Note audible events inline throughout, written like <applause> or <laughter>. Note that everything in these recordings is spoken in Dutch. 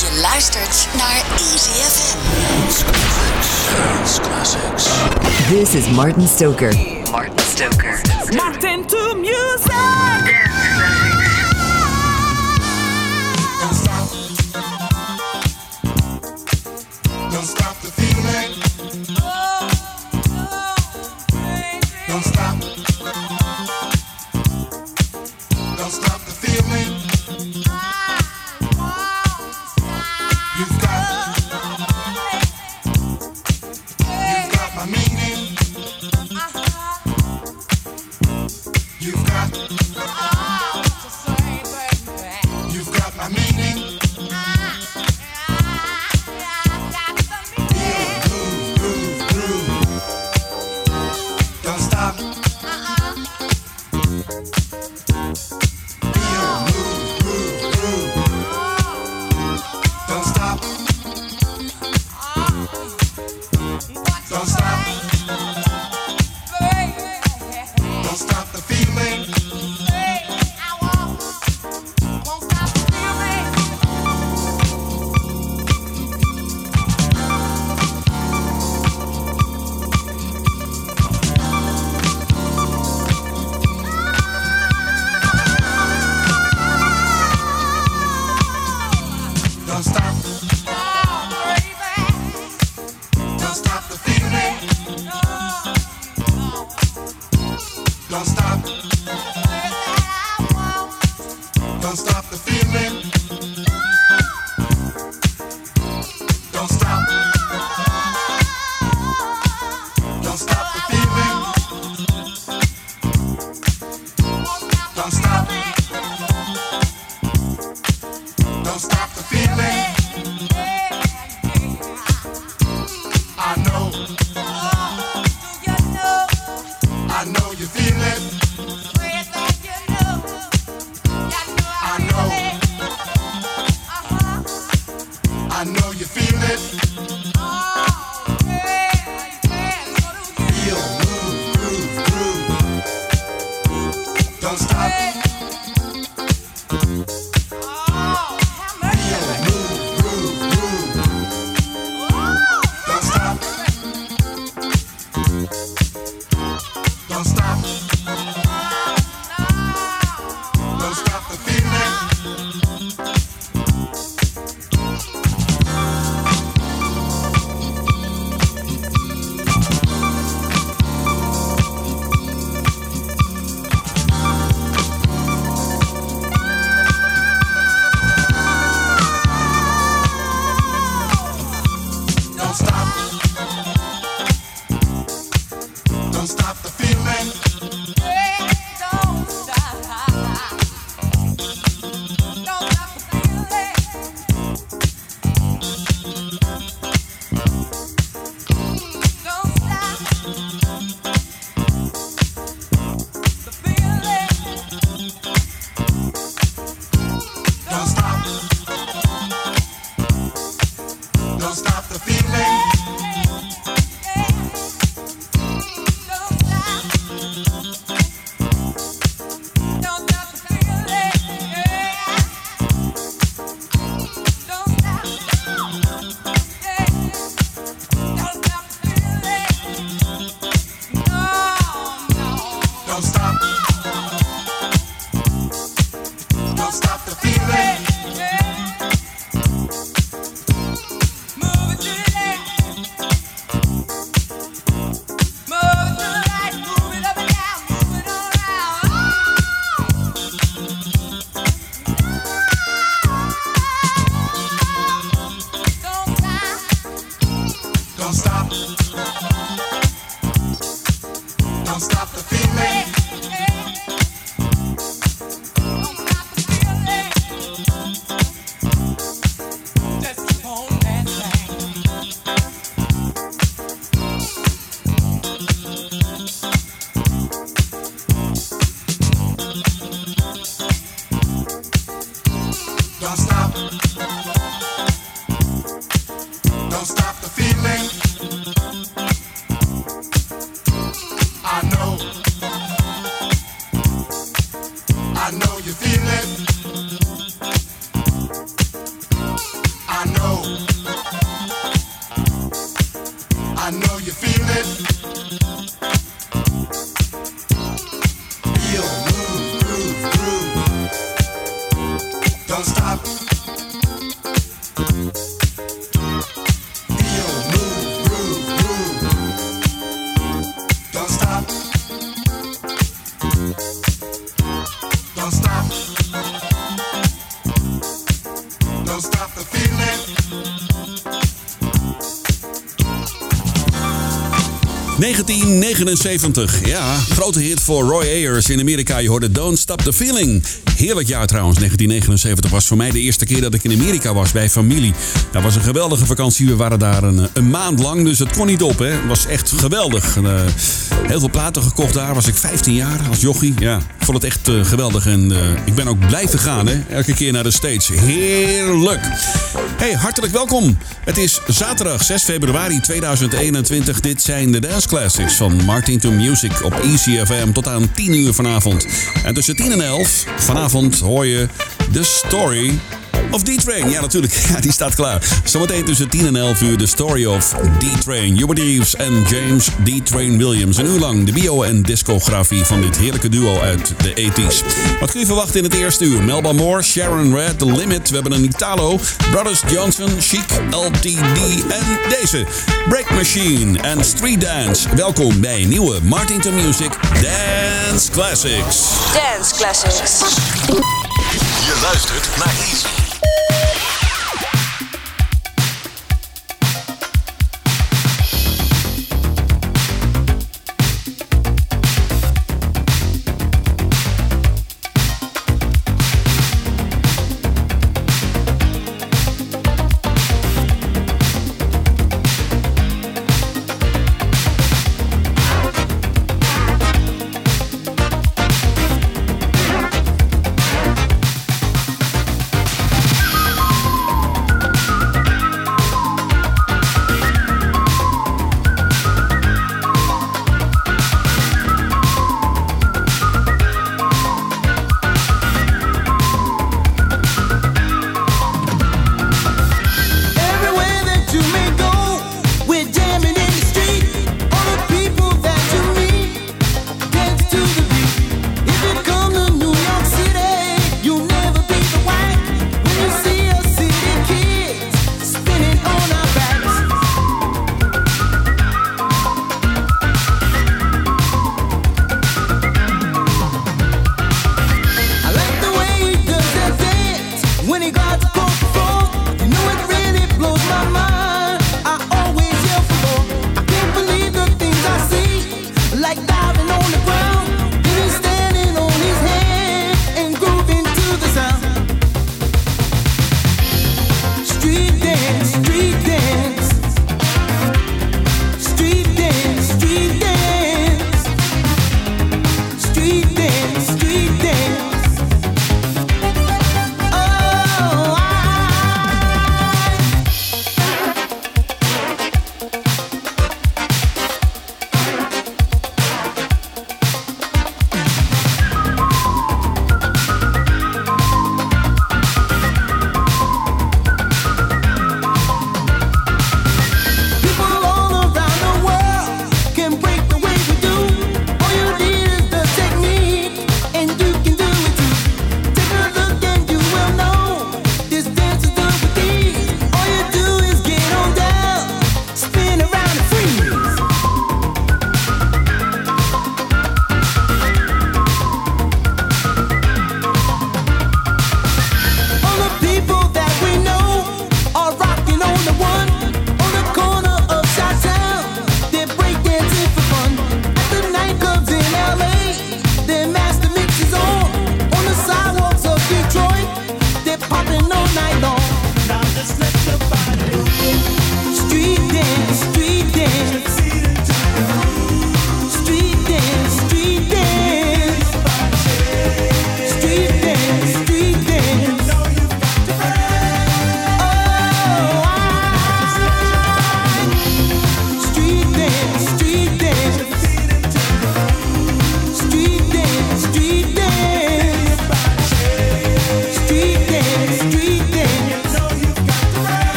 Je luistert naar Easy FM. Dance classics. This is Martin Stoker. Martin Stoker. Martin to music. 1979, ja, grote hit voor Roy Ayers in Amerika. Je hoorde Don't Stop the Feeling. Heerlijk jaar trouwens, 1979 was voor mij de eerste keer dat ik in Amerika was bij familie. Dat was een geweldige vakantie, we waren daar een, een maand lang, dus het kon niet op. Hè. Het was echt geweldig. Eh, heel veel platen gekocht daar, was ik 15 jaar als jochie. Ja, ik vond het echt eh, geweldig en eh, ik ben ook blijven gaan, hè. elke keer naar de States. Heerlijk. Hey, hartelijk welkom. Het is zaterdag 6 februari 2021. Dit zijn de Dance Classics van Martin to Music op ECFM tot aan 10 uur vanavond. En tussen 10 en 11 vanavond hoor je The Story of D-Train. Ja, natuurlijk. <laughs> Ja, die staat klaar. Zometeen tussen 10 en 11 uur de Story of D-Train. Hubert Reeves en James D-Train Williams. Een uur lang de bio- en discografie van dit heerlijke duo uit de 80s. Wat kun je verwachten in het eerste uur? Melba Moore, Sharon Red, The Limit. We hebben een Italo, Brothers Johnson, Chic, LTD en deze. Break Machine en Street Dance. Welkom bij nieuwe Martin to Music Dance Classics. Dance Classics. Je luistert naar Easy.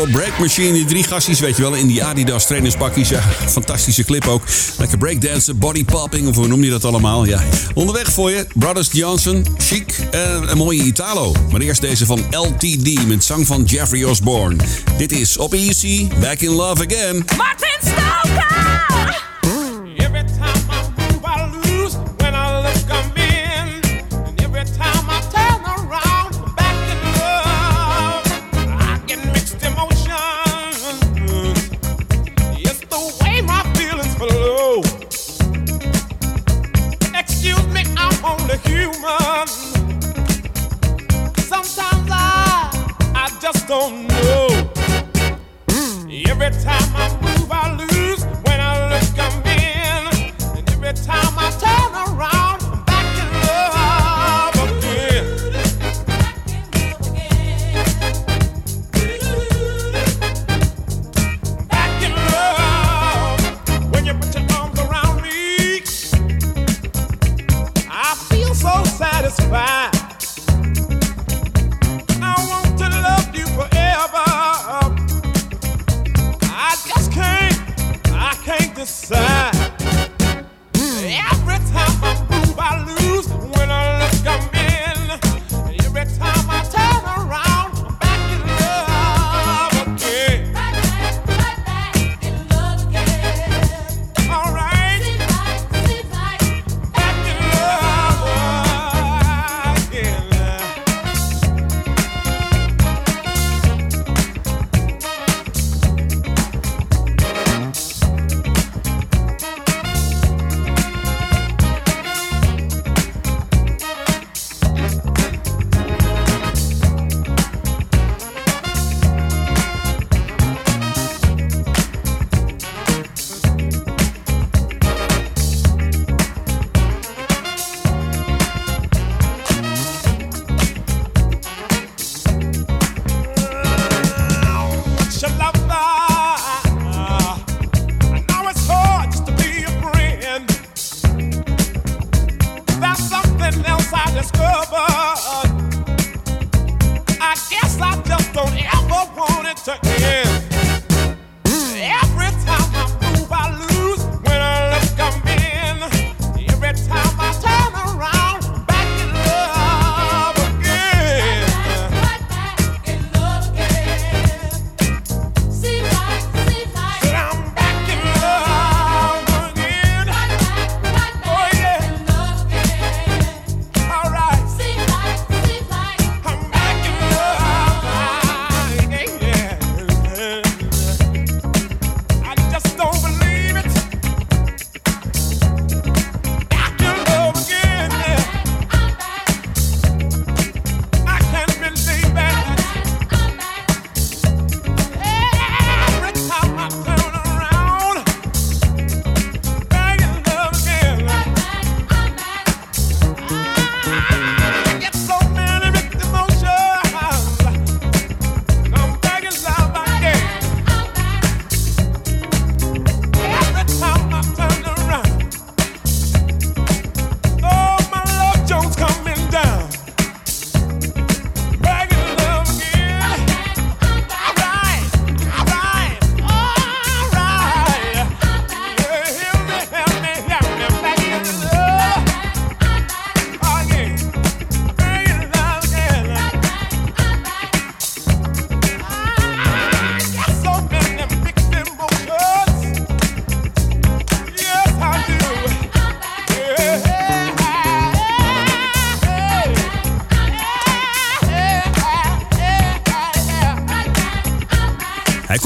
Breakmachine Break Machine. Die drie gasties, weet je wel, in die Adidas trainerspakjes. Ja, fantastische clip ook. Lekker breakdansen, body popping, of hoe noem je dat allemaal? Ja. Onderweg voor je, Brothers Johnson, Chic en een mooie Italo. Maar eerst deze van LTD met zang van Jeffrey Osborne. Dit is Op Easy, Back in Love Again. Martin!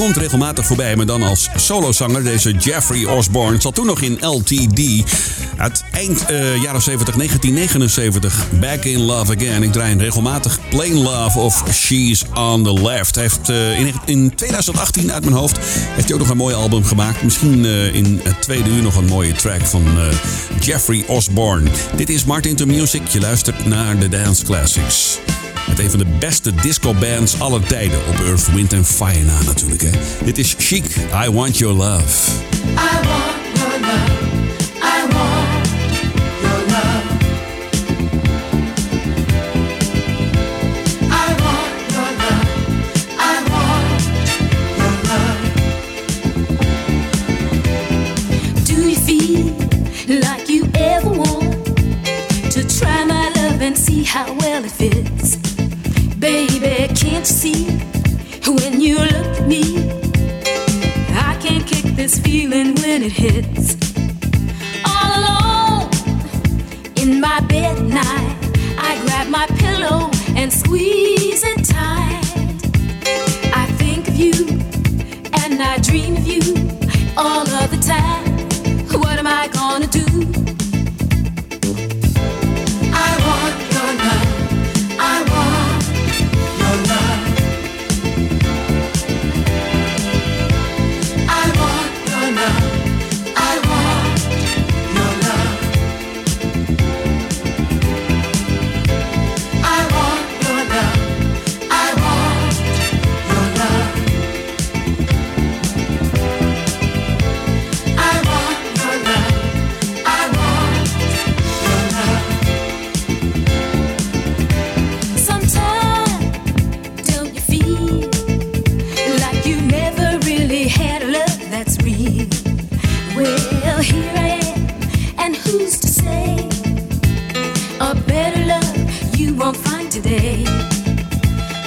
Komt regelmatig voorbij, maar dan als solozanger. Deze Jeffrey Osborne zat toen nog in LTD. Uit eind eh, jaren 70, 1979. Back in Love Again. Ik draai regelmatig Plain Love of She's on the Left. Heeft eh, in, in 2018 uit mijn hoofd heeft hij ook nog een mooi album gemaakt. Misschien eh, in het tweede uur nog een mooie track van Jeffrey Osborne. Dit is Martin to Music. Je luistert naar de Dance Classics. Met een van de beste disco-bands aller tijden. Op Earth, Wind Fire na natuurlijk. Hè. Dit is Chic, I Want Your Love.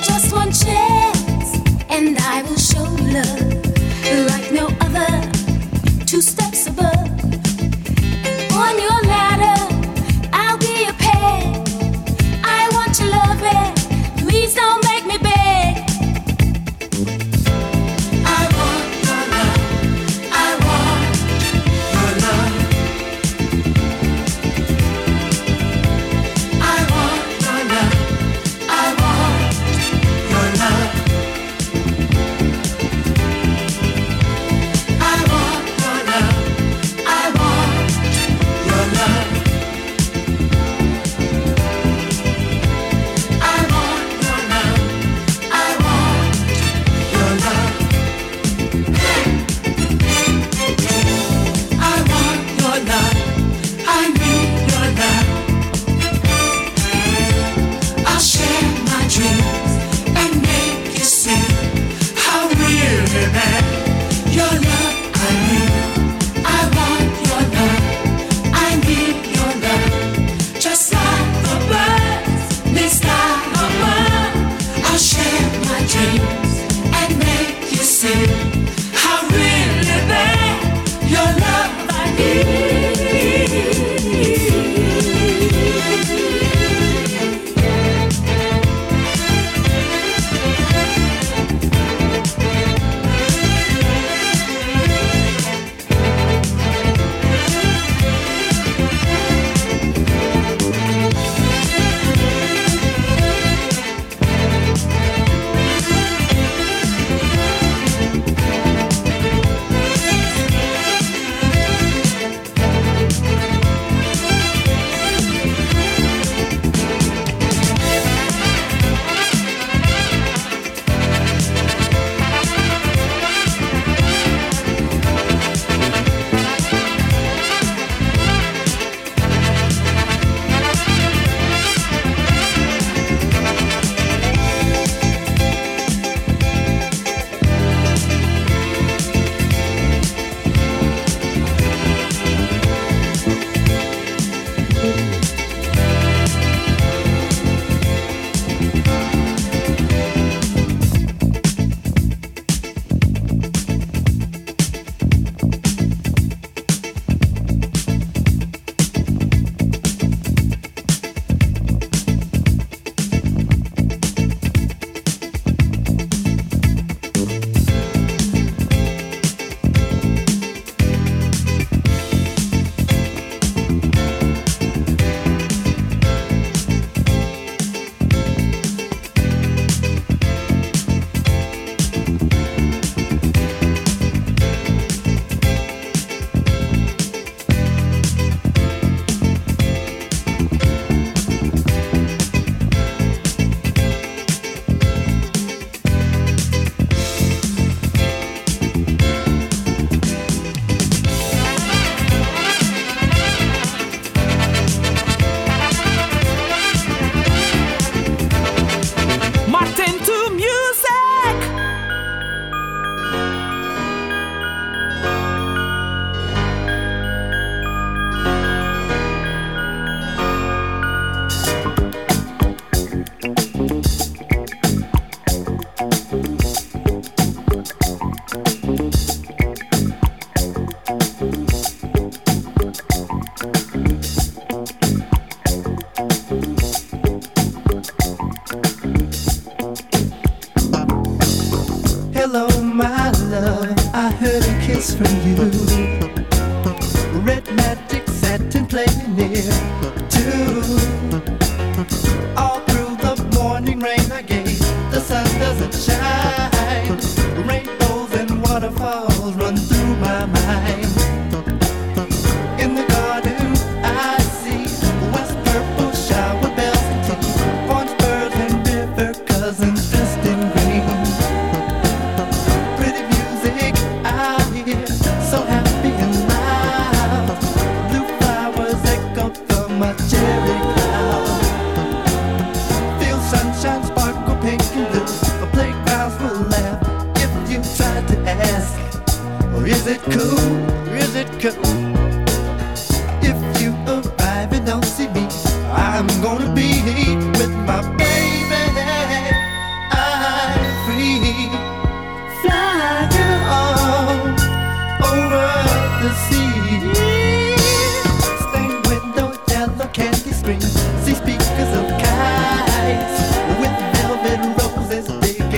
Just one chance, and I will show love.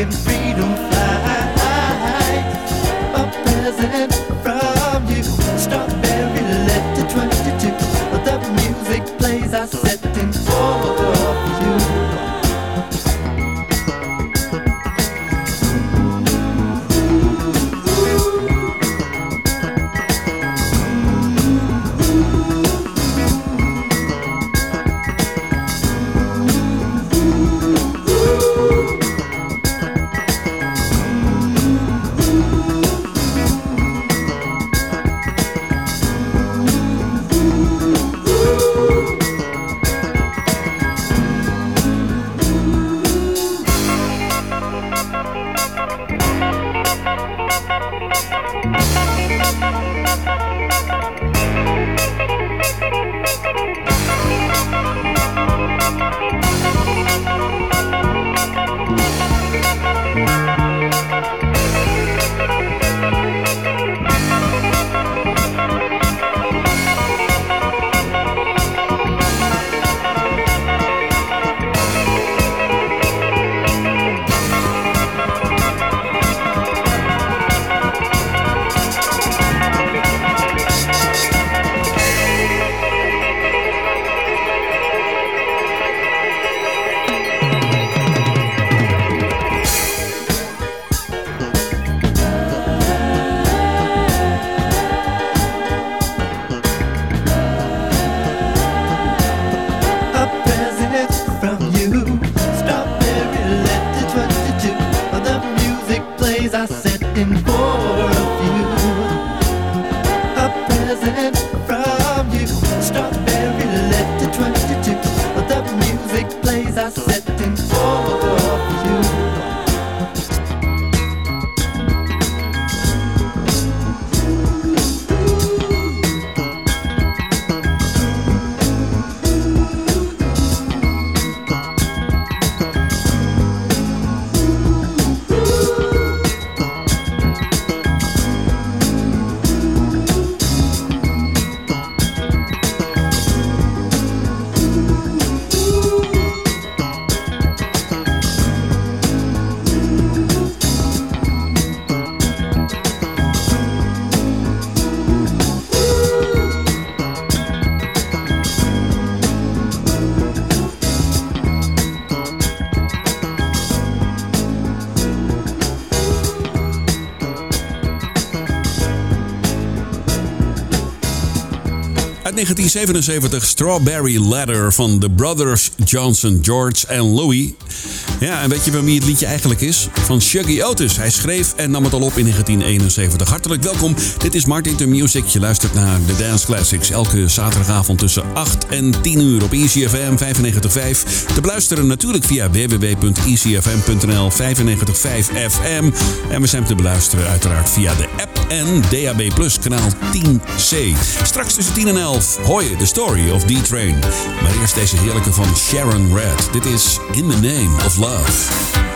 It's. I set in 1977 Strawberry Ladder van de Brothers Johnson, George en Louis. Ja, en weet je van wie het liedje eigenlijk is? Van Shuggy Otis. Hij schreef en nam het al op in 1971. Hartelijk welkom. Dit is Martin to Music. Je luistert naar de Dance Classics. Elke zaterdagavond tussen 8 en 10 uur op ECFM 95.5. Te beluisteren natuurlijk via www.ecfm.nl 95.5 FM. En we zijn te beluisteren uiteraard via de en DAB Plus kanaal 10C. Straks tussen 10 en 11 hoor je de story of D-Train. Maar eerst deze heerlijke van Sharon Red. Dit is In the Name of Love.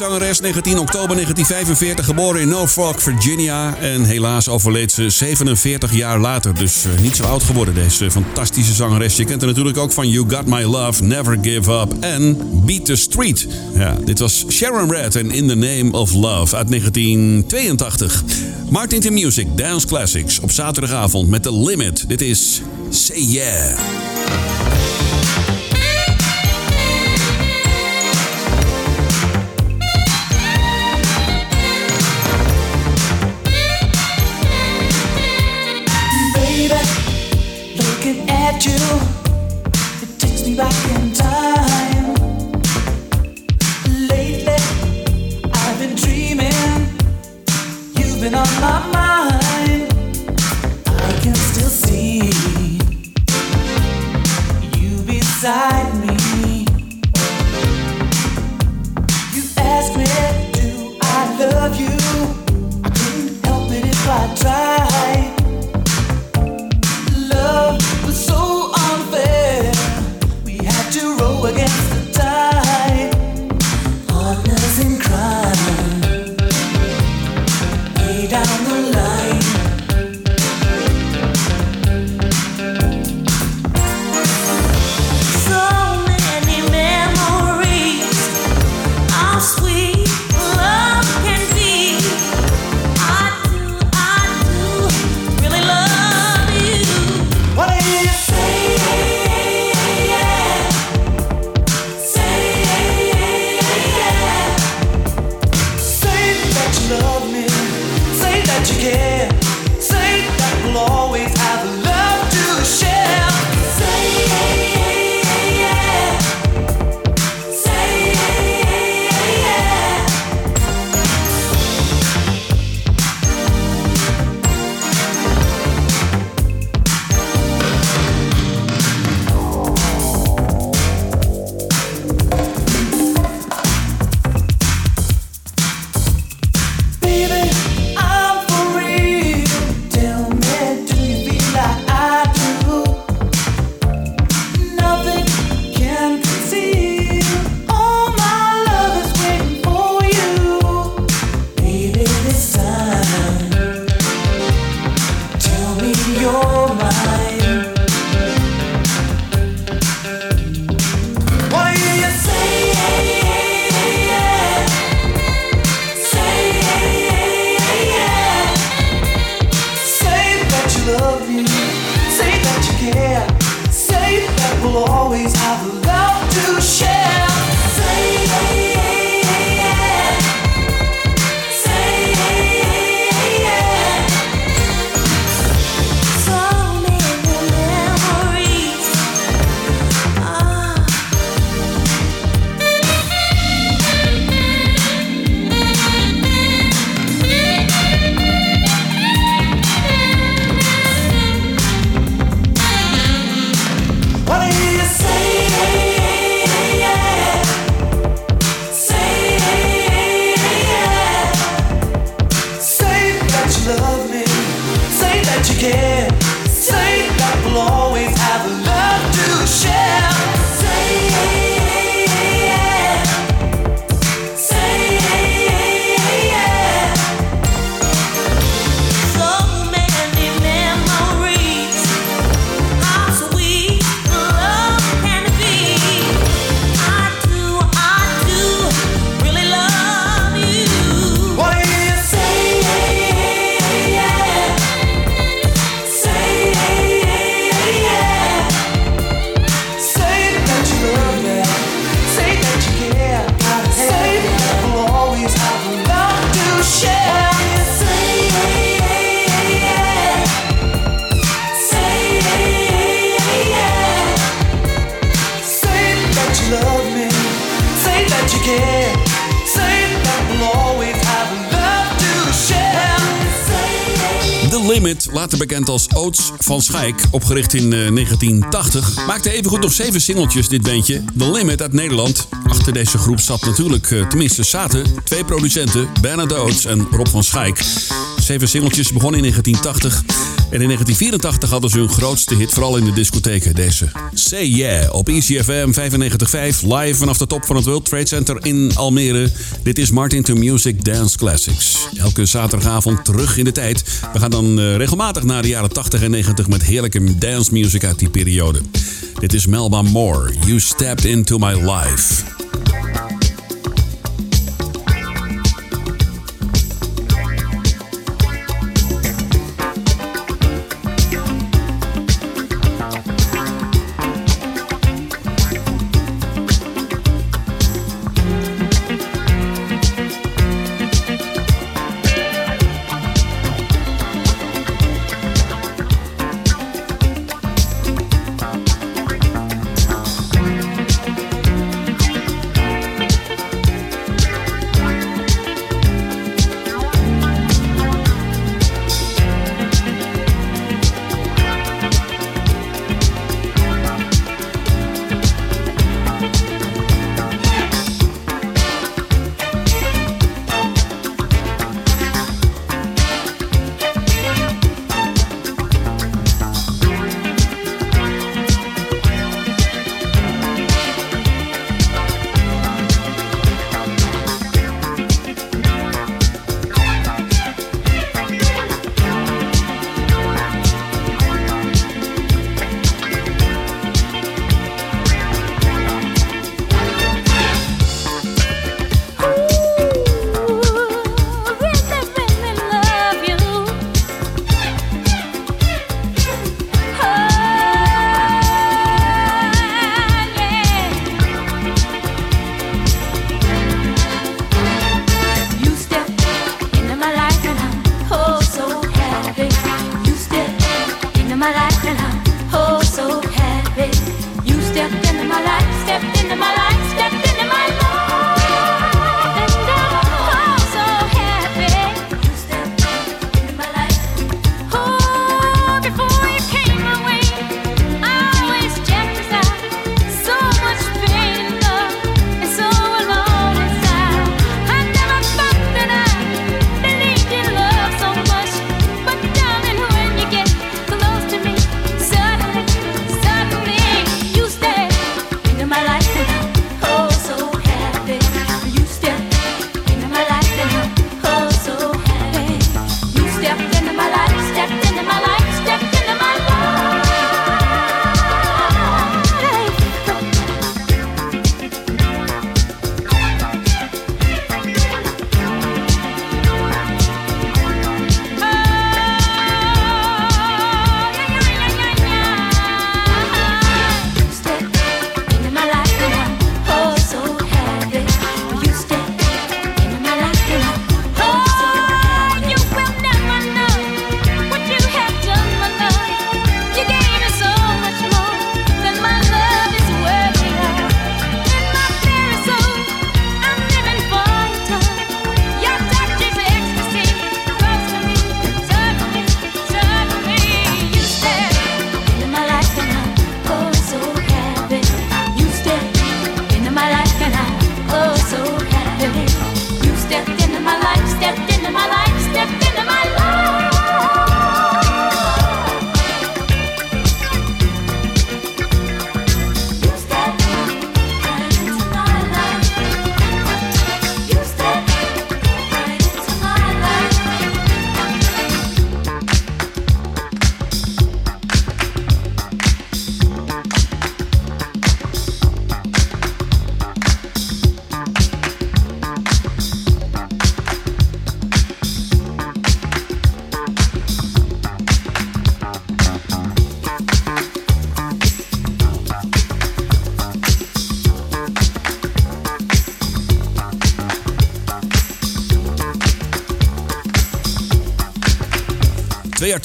zangeres, 19 oktober 1945, geboren in Norfolk, Virginia. En helaas overleed ze 47 jaar later. Dus eh, niet zo oud geworden, deze fantastische zangeres. Je kent haar natuurlijk ook van You Got My Love, Never Give Up en Beat the Street. Ja, dit was Sharon Red en In the Name of Love uit 1982. Martin to Music, Dance Classics op zaterdagavond met The Limit. Dit is Say Yeah. bekend als Oats van Schijk, opgericht in eh, 1980, maakte evengoed nog zeven singeltjes dit bandje. The Limit uit Nederland. Achter deze groep zat natuurlijk, eh, tenminste zaten, twee producenten, Bernard Oats en Rob van Schijk. Zeven singeltjes begonnen in 1980. En in 1984 hadden ze hun grootste hit, vooral in de discotheken. Deze Say Yeah op ECFM 95.5, live vanaf de top van het World Trade Center in Almere. Dit is Martin to Music Dance Classics. Elke zaterdagavond terug in de tijd. We gaan dan eh, regelmatig naar de jaren 80 en 90 met heerlijke dance music uit die periode. Dit is Melba Moore, You Stepped Into My Life.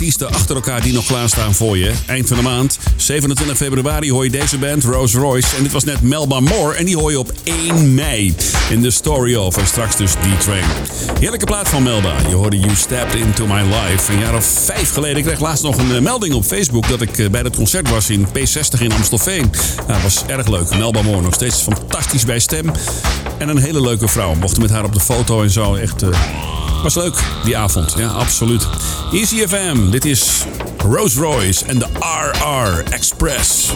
Artiesten achter elkaar die nog klaarstaan voor je. Eind van de maand, 27 februari, hoor je deze band, Rolls Royce. En dit was net Melba Moore en die hoor je op 1 mei in The Story of. En straks dus D-Train. Heerlijke plaat van Melba. Je hoorde You Stepped Into My Life. Een jaar of vijf geleden. Ik kreeg laatst nog een eh, melding op Facebook dat ik eh, bij dat concert was in P60 in Amstelveen. Dat was erg leuk. Melba Moore nog steeds fantastisch bij stem. En een hele leuke vrouw. Mochten met haar op de foto en zo. Echt... eh, was leuk, die avond. Ja, absoluut. Easy FM, dit is Rose Royce en de RR Express.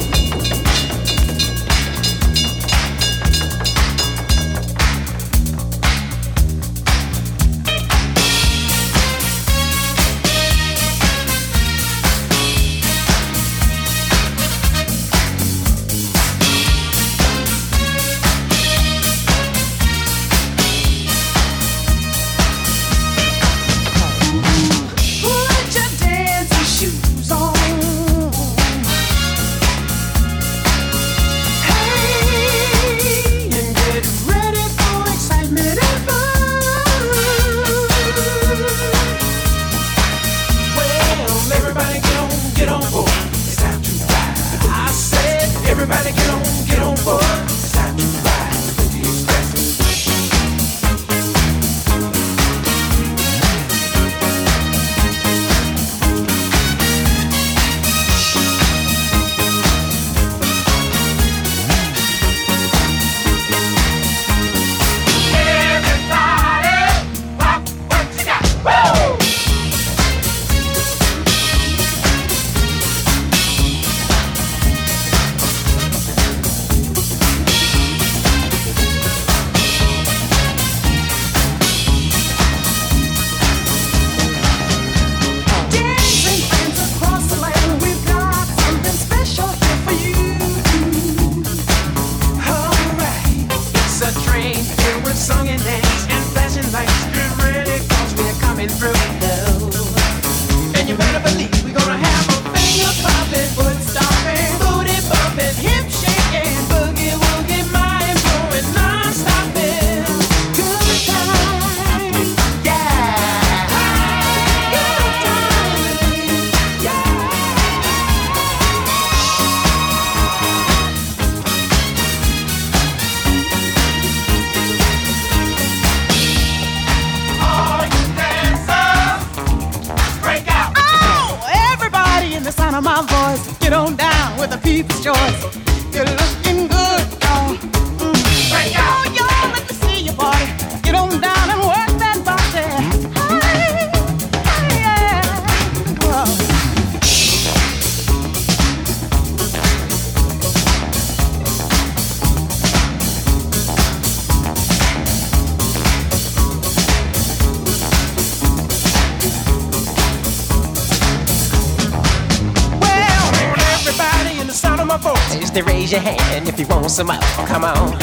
Just raise your hand if you want some more. Come on,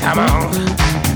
come on.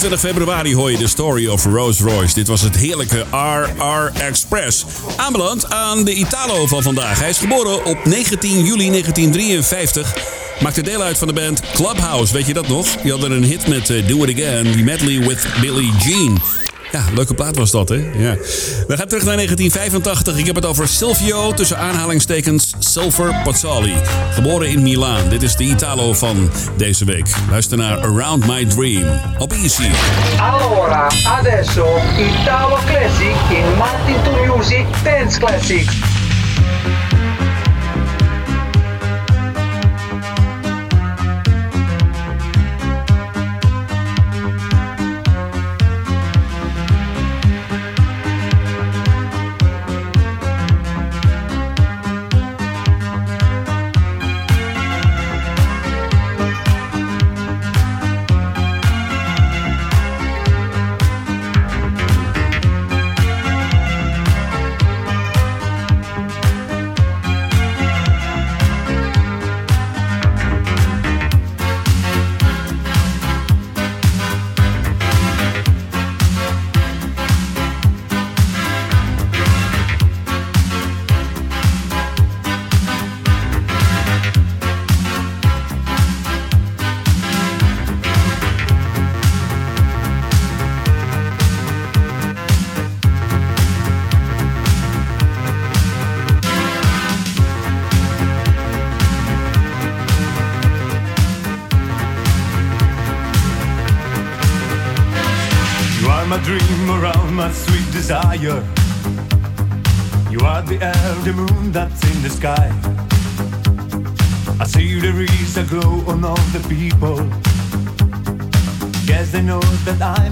20 februari hoor je de Story of Rolls Royce. Dit was het heerlijke RR Express. Aanbeland aan de Italo van vandaag. Hij is geboren op 19 juli 1953. Maakte deel uit van de band Clubhouse, weet je dat nog? Die hadden een hit met eh, Do It Again, die medley with Billie Jean. Ja, leuke plaat was dat, hè? Ja. We gaan terug naar 1985. Ik heb het over Silvio, tussen aanhalingstekens Silver Pozzoli. Geboren in Milaan. Dit is de Italo van deze week. Luister naar Around My Dream op Easy. Allora, adesso Italo Classic in Martin to Music Dance Classics.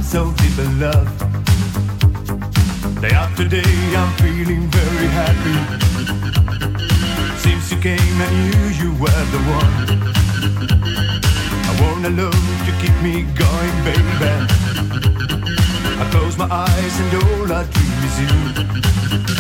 So deep in love. Day after day, I'm feeling very happy. Since you came, I knew you were the one. I wanna love to keep me going, baby. I close my eyes and all I dream is you.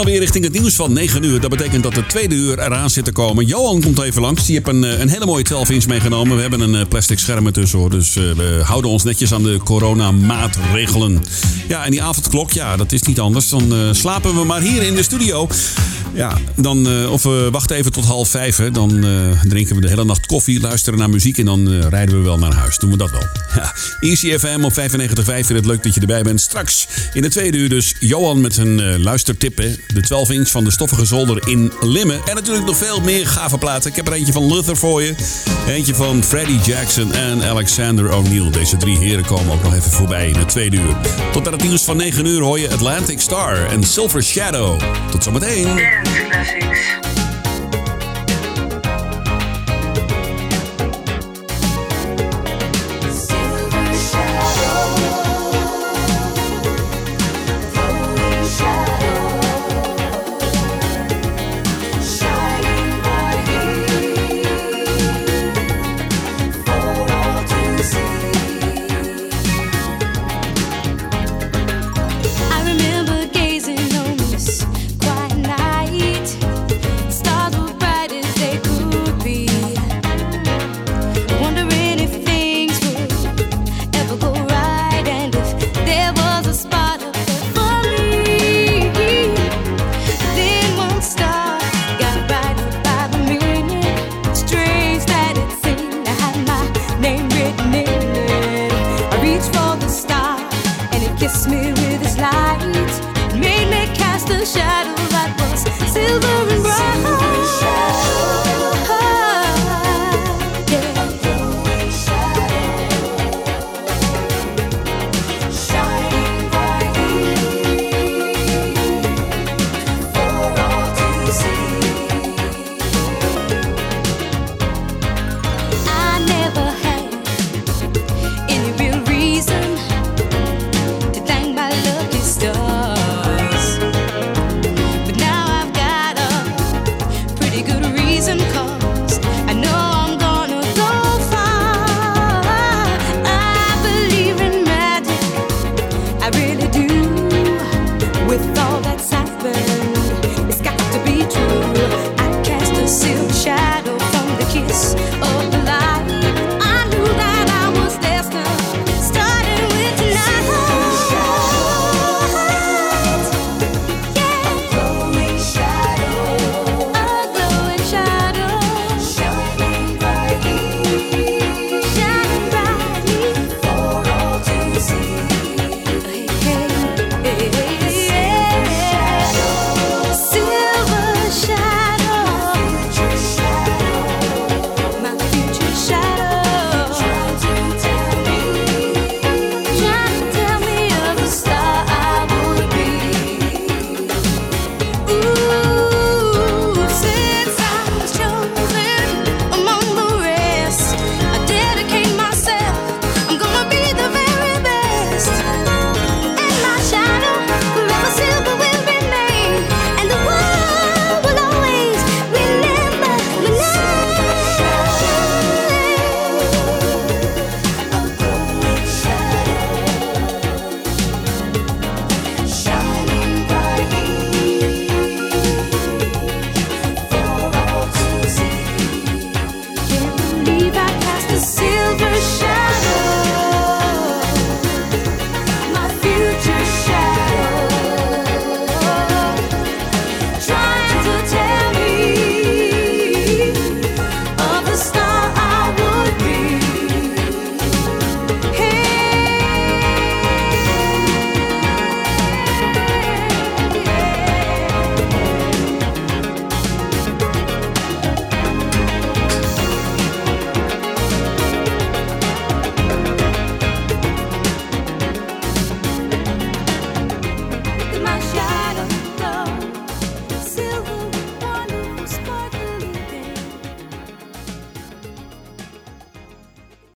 Alweer richting het nieuws van 9 uur. Dat betekent dat de tweede uur eraan zit te komen. Johan komt even langs. Die heeft een, eh, een hele mooie 12-inch meegenomen. We hebben een eh, plastic scherm ertussen hoor. Dus eh, we houden ons netjes aan de coronamaatregelen. Ja, en die avondklok, ja, dat is niet anders. Dan slapen we maar hier in de studio. Ja, dan, eh, of we wachten even tot half vijf. Hè. Dan eh, drinken we de hele nacht koffie, luisteren naar muziek en dan eh, rijden we wel naar huis. Doen we dat wel. <laughs> Ja, Easy FM op 95.5. Vind het leuk dat je erbij bent. Straks in de tweede uur dus Johan met zijn eh, luistertip. hè. De 12 inch van de stoffige zolder in Limmen. En natuurlijk nog veel meer gave platen. Ik heb er eentje van Luther voor je. Eentje van Freddie Jackson en Alexander O'Neill. Deze drie heren komen ook nog even voorbij in de tweede uur. Tot aan het nieuws van 9 uur hoor je Atlantic Star en Silver Shadow. Tot zometeen. Dance Classics.